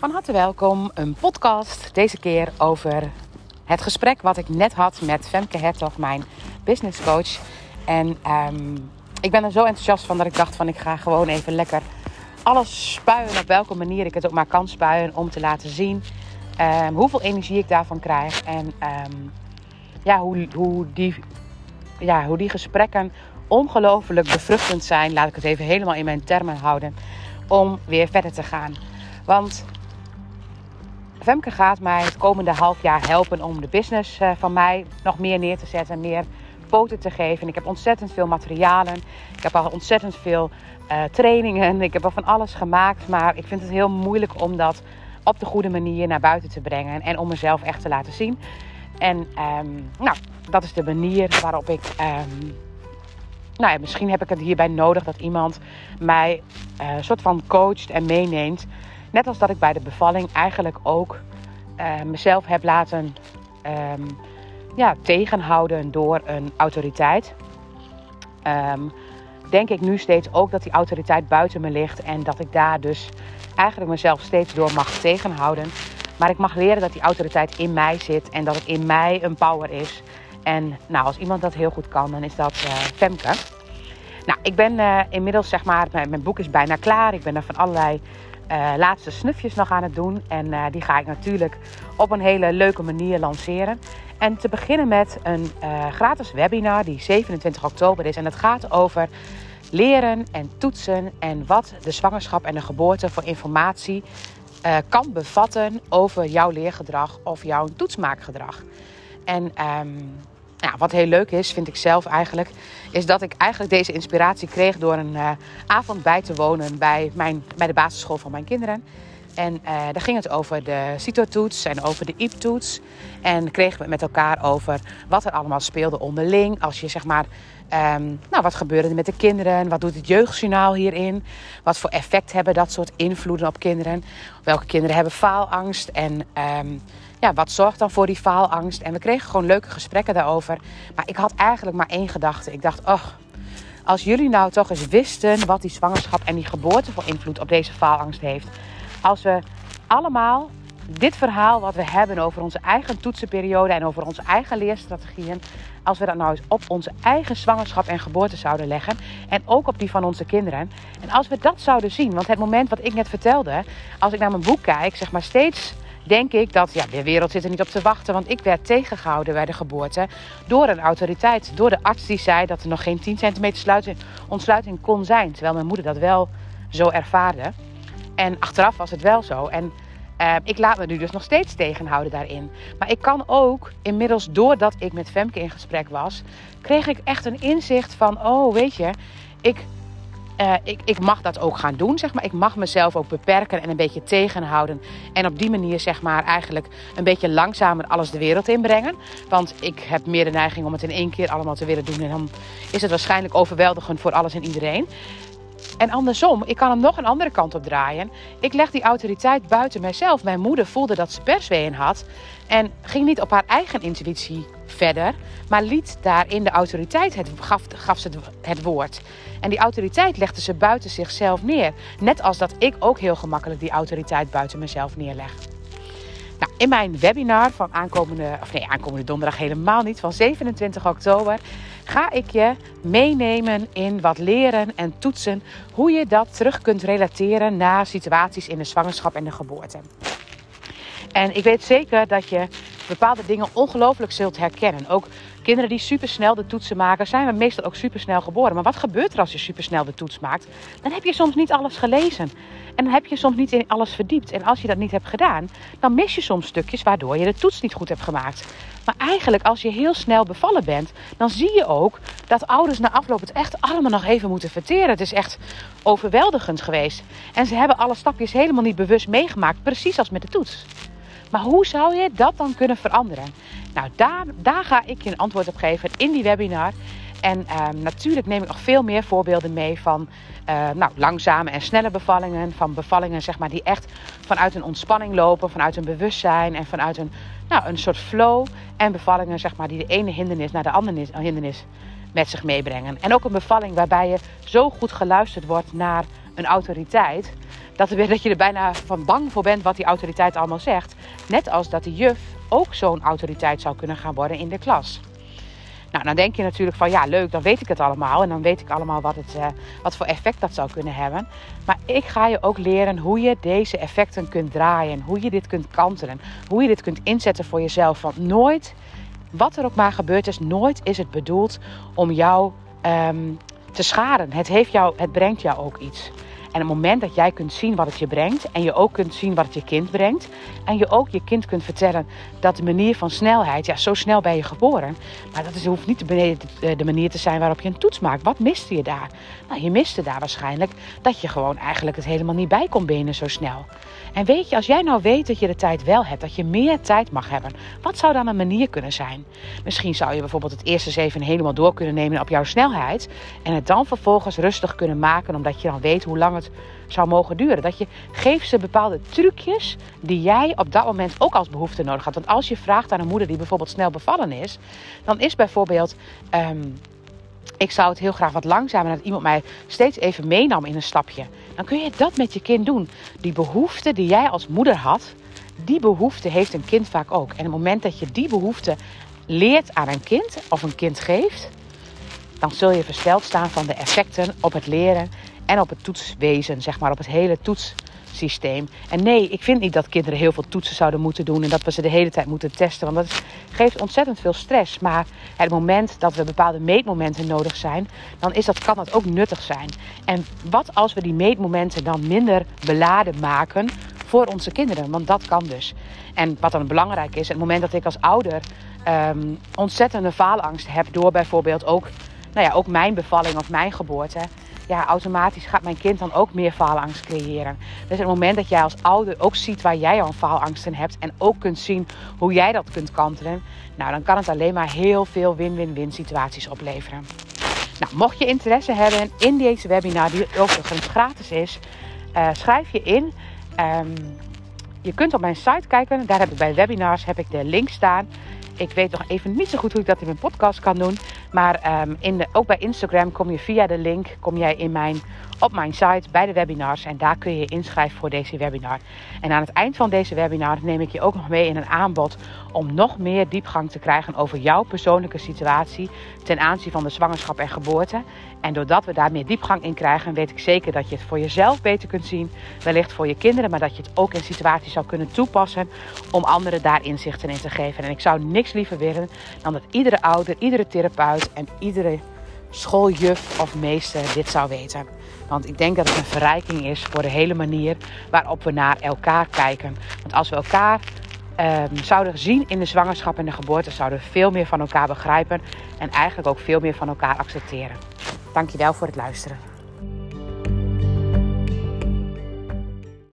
Van harte welkom, een podcast. Deze keer over het gesprek wat ik net had met Femke Hertog, mijn business coach. En ehm, ik ben er zo enthousiast van dat ik dacht van ik ga gewoon even lekker alles spuien op welke manier ik het ook maar kan spuien om te laten zien um, hoeveel energie ik daarvan krijg en ehm, ja, hoe, hoe, die, ja, hoe die gesprekken ongelooflijk bevruchtend zijn. Laat ik het even helemaal in mijn termen houden om weer verder te gaan. Want Femke gaat mij het komende half jaar helpen om de business eh, van mij nog meer neer te zetten, meer poten te geven. Ik heb ontzettend veel materialen. Ik heb al ontzettend veel uh, trainingen. Ik heb al van alles gemaakt. Maar ik vind het heel moeilijk om dat op de goede manier naar buiten te brengen. En om mezelf echt te laten zien. En um, nou, dat is de manier waarop ik. Um, nou ja, misschien heb ik het hierbij nodig dat iemand mij uh, soort van coacht en meeneemt. Net als dat ik bij de bevalling eigenlijk ook uh, mezelf heb laten um, ja, tegenhouden door een autoriteit. Um, denk ik nu steeds ook dat die autoriteit buiten me ligt en dat ik daar dus eigenlijk mezelf steeds door mag tegenhouden. Maar ik mag leren dat die autoriteit in mij zit en dat het in mij een power is. En nou, als iemand dat heel goed kan, dan is dat uh, Femke. Nou, ik ben uh, inmiddels, zeg maar, mijn, boek is bijna klaar. Ik ben er van allerlei uh, laatste snufjes nog aan het doen. En die ga ik natuurlijk op een hele leuke manier lanceren. En te beginnen met een gratis webinar die 27 oktober is. En het gaat over leren en toetsen en wat de zwangerschap en de geboorte voor informatie kan bevatten over jouw leergedrag of jouw toetsmaakgedrag. En um, ja, wat heel leuk is, vind ik zelf eigenlijk, is dat ik eigenlijk deze inspiratie kreeg door een uh, avond bij te wonen bij, mijn, bij de basisschool van mijn kinderen. En uh, daar ging het over de CITO-toets en over de IEP-toets. En kregen we het met elkaar over wat er allemaal speelde onderling. Als je zeg maar Um, nou, wat gebeurde er met de kinderen? Wat doet het jeugdjournaal hierin? Wat voor effect hebben dat soort invloeden op kinderen? Welke kinderen hebben faalangst? En um, ja, wat zorgt dan voor die faalangst? En we kregen gewoon leuke gesprekken daarover. Maar ik had eigenlijk maar één gedachte. Ik dacht, oh, als jullie nou toch eens wisten wat die zwangerschap en die geboorte voor invloed op deze faalangst heeft. Als we allemaal dit verhaal wat we hebben over onze eigen toetsenperiode en over onze eigen leerstrategieën, als we dat nou eens op onze eigen zwangerschap en geboorte zouden leggen en ook op die van onze kinderen. En als we dat zouden zien, want het moment wat ik net vertelde, als ik naar mijn boek kijk, zeg maar steeds denk ik dat ja, de wereld zit er niet op te wachten. Want ik werd tegengehouden bij de geboorte door een autoriteit. Door de arts die zei dat er nog geen 10 centimeter sluiting, ontsluiting kon zijn. Terwijl mijn moeder dat wel zo ervaarde. En achteraf was het wel zo. En uh, ik laat me nu dus nog steeds tegenhouden daarin. Maar ik kan ook, inmiddels doordat ik met Femke in gesprek was, kreeg ik echt een inzicht van: oh, weet je, ik, uh, ik, ik mag dat ook gaan doen. Zeg maar. Ik mag mezelf ook beperken en een beetje tegenhouden. En op die manier, zeg maar, eigenlijk een beetje langzamer alles de wereld inbrengen. Want ik heb meer de neiging om het in één keer allemaal te willen doen. En dan is het waarschijnlijk overweldigend voor alles en iedereen. En andersom, ik kan hem nog een andere kant op draaien. Ik leg die autoriteit buiten mijzelf. Mijn moeder voelde dat ze persweeën had en ging niet op haar eigen intuïtie verder, maar liet daarin de autoriteit het, gaf, gaf ze het woord. En die autoriteit legde ze buiten zichzelf neer. Net als dat ik ook heel gemakkelijk die autoriteit buiten mezelf neerleg. Nou, in mijn webinar van aankomende, of nee, aankomende donderdag helemaal niet, van 27 oktober, ga ik je meenemen in wat leren en toetsen hoe je dat terug kunt relateren naar situaties in de zwangerschap en de geboorte. En ik weet zeker dat je bepaalde dingen ongelooflijk zult herkennen. Ook kinderen die supersnel de toetsen maken, zijn we meestal ook supersnel geboren. Maar wat gebeurt er als je supersnel de toets maakt? Dan heb je soms niet alles gelezen. En dan heb je soms niet in alles verdiept. En als je dat niet hebt gedaan, dan mis je soms stukjes waardoor je de toets niet goed hebt gemaakt. Maar eigenlijk, als je heel snel bevallen bent, dan zie je ook dat ouders na afloop het echt allemaal nog even moeten verteren. Het is echt overweldigend geweest. En ze hebben alle stapjes helemaal niet bewust meegemaakt, precies als met de toets. Maar hoe zou je dat dan kunnen veranderen? Nou, daar, daar ga ik je een antwoord op geven in die webinar. En uh, natuurlijk neem ik nog veel meer voorbeelden mee van uh, nou, langzame en snelle bevallingen. Van bevallingen zeg maar, die echt vanuit een ontspanning lopen, vanuit een bewustzijn en vanuit een, nou, een soort flow. En bevallingen zeg maar, die de ene hindernis naar de andere hindernis met zich meebrengen. En ook een bevalling waarbij je zo goed geluisterd wordt naar een autoriteit. Dat, er, dat je er bijna van bang voor bent wat die autoriteit allemaal zegt. Net als dat de juf ook zo'n autoriteit zou kunnen gaan worden in de klas. Nou, dan denk je natuurlijk van ja, leuk, dan weet ik het allemaal. En dan weet ik allemaal wat, het, uh, wat voor effect dat zou kunnen hebben. Maar ik ga je ook leren hoe je deze effecten kunt draaien. Hoe je dit kunt kantelen. Hoe je dit kunt inzetten voor jezelf. Want nooit, wat er ook maar gebeurd is, nooit is het bedoeld om jou um, te schaden. Het, heeft jou, het brengt jou ook iets. En het moment dat jij kunt zien wat het je brengt en je ook kunt zien wat het je kind brengt en je ook je kind kunt vertellen dat de manier van snelheid, ja, zo snel ben je geboren, maar dat is, hoeft niet de, manier te zijn waarop je een toets maakt. Wat miste je daar? Nou, je miste daar waarschijnlijk dat je gewoon eigenlijk het helemaal niet bij kon benen zo snel. En weet je, als jij nou weet dat je de tijd wel hebt, dat je meer tijd mag hebben, wat zou dan een manier kunnen zijn? Misschien zou je bijvoorbeeld het eerste eens even helemaal door kunnen nemen op jouw snelheid en het dan vervolgens rustig kunnen maken, omdat je dan weet hoe lang zou mogen duren. Dat je geeft ze bepaalde trucjes die jij op dat moment ook als behoefte nodig had. Want als je vraagt aan een moeder die bijvoorbeeld snel bevallen is, dan is bijvoorbeeld. Ehm, ik zou het heel graag wat langzamer dat iemand mij steeds even meenam in een stapje. Dan kun je dat met je kind doen. Die behoefte die jij als moeder had, die behoefte heeft een kind vaak ook. En op het moment dat je die behoefte leert aan een kind of een kind geeft, dan zul je versteld staan van de effecten op het leren en op het toetswezen, zeg maar, op het hele toetssysteem. En nee, ik vind niet dat kinderen heel veel toetsen zouden moeten doen en dat we ze de hele tijd moeten testen, want dat geeft ontzettend veel stress. Maar het moment dat we bepaalde meetmomenten nodig zijn, dan is dat, kan dat ook nuttig zijn. En wat als we die meetmomenten dan minder beladen maken voor onze kinderen? Want dat kan dus. En wat dan belangrijk is, het moment dat ik als ouder um, ontzettende faalangst heb door bijvoorbeeld ook, nou ja, ook mijn bevalling of mijn geboorte ja, automatisch gaat mijn kind dan ook meer faalangst creëren. Dus het moment dat jij als ouder ook ziet waar jij al faalangst in hebt en ook kunt zien hoe jij dat kunt kantelen, nou dan kan het alleen maar heel veel win-win-win situaties opleveren. Nou, mocht je interesse hebben in deze webinar, die overigens gratis is, uh, schrijf je in. Um, je kunt op mijn site kijken. Daar heb ik bij webinars heb ik de link staan. Ik weet nog even niet zo goed hoe ik dat in mijn podcast kan doen. Maar um, in de, ook bij Instagram kom je via de link kom jij in mijn, op mijn site bij de webinars. En daar kun je je inschrijven voor deze webinar. En aan het eind van deze webinar neem ik je ook nog mee in een aanbod om nog meer diepgang te krijgen over jouw persoonlijke situatie ten aanzien van de zwangerschap en geboorte. En doordat we daar meer diepgang in krijgen, weet ik zeker dat je het voor jezelf beter kunt zien. Wellicht voor je kinderen, maar dat je het ook in situaties zou kunnen toepassen om anderen daar inzichten in te geven. En ik zou niks liever willen dan dat iedere ouder, iedere therapeut en iedere schooljuf of meester dit zou weten. Want ik denk dat het een verrijking is voor de hele manier waarop we naar elkaar kijken. Want als we elkaar um, zouden zien in de zwangerschap en de geboorte, zouden we veel meer van elkaar begrijpen en eigenlijk ook veel meer van elkaar accepteren. Dankjewel voor het luisteren.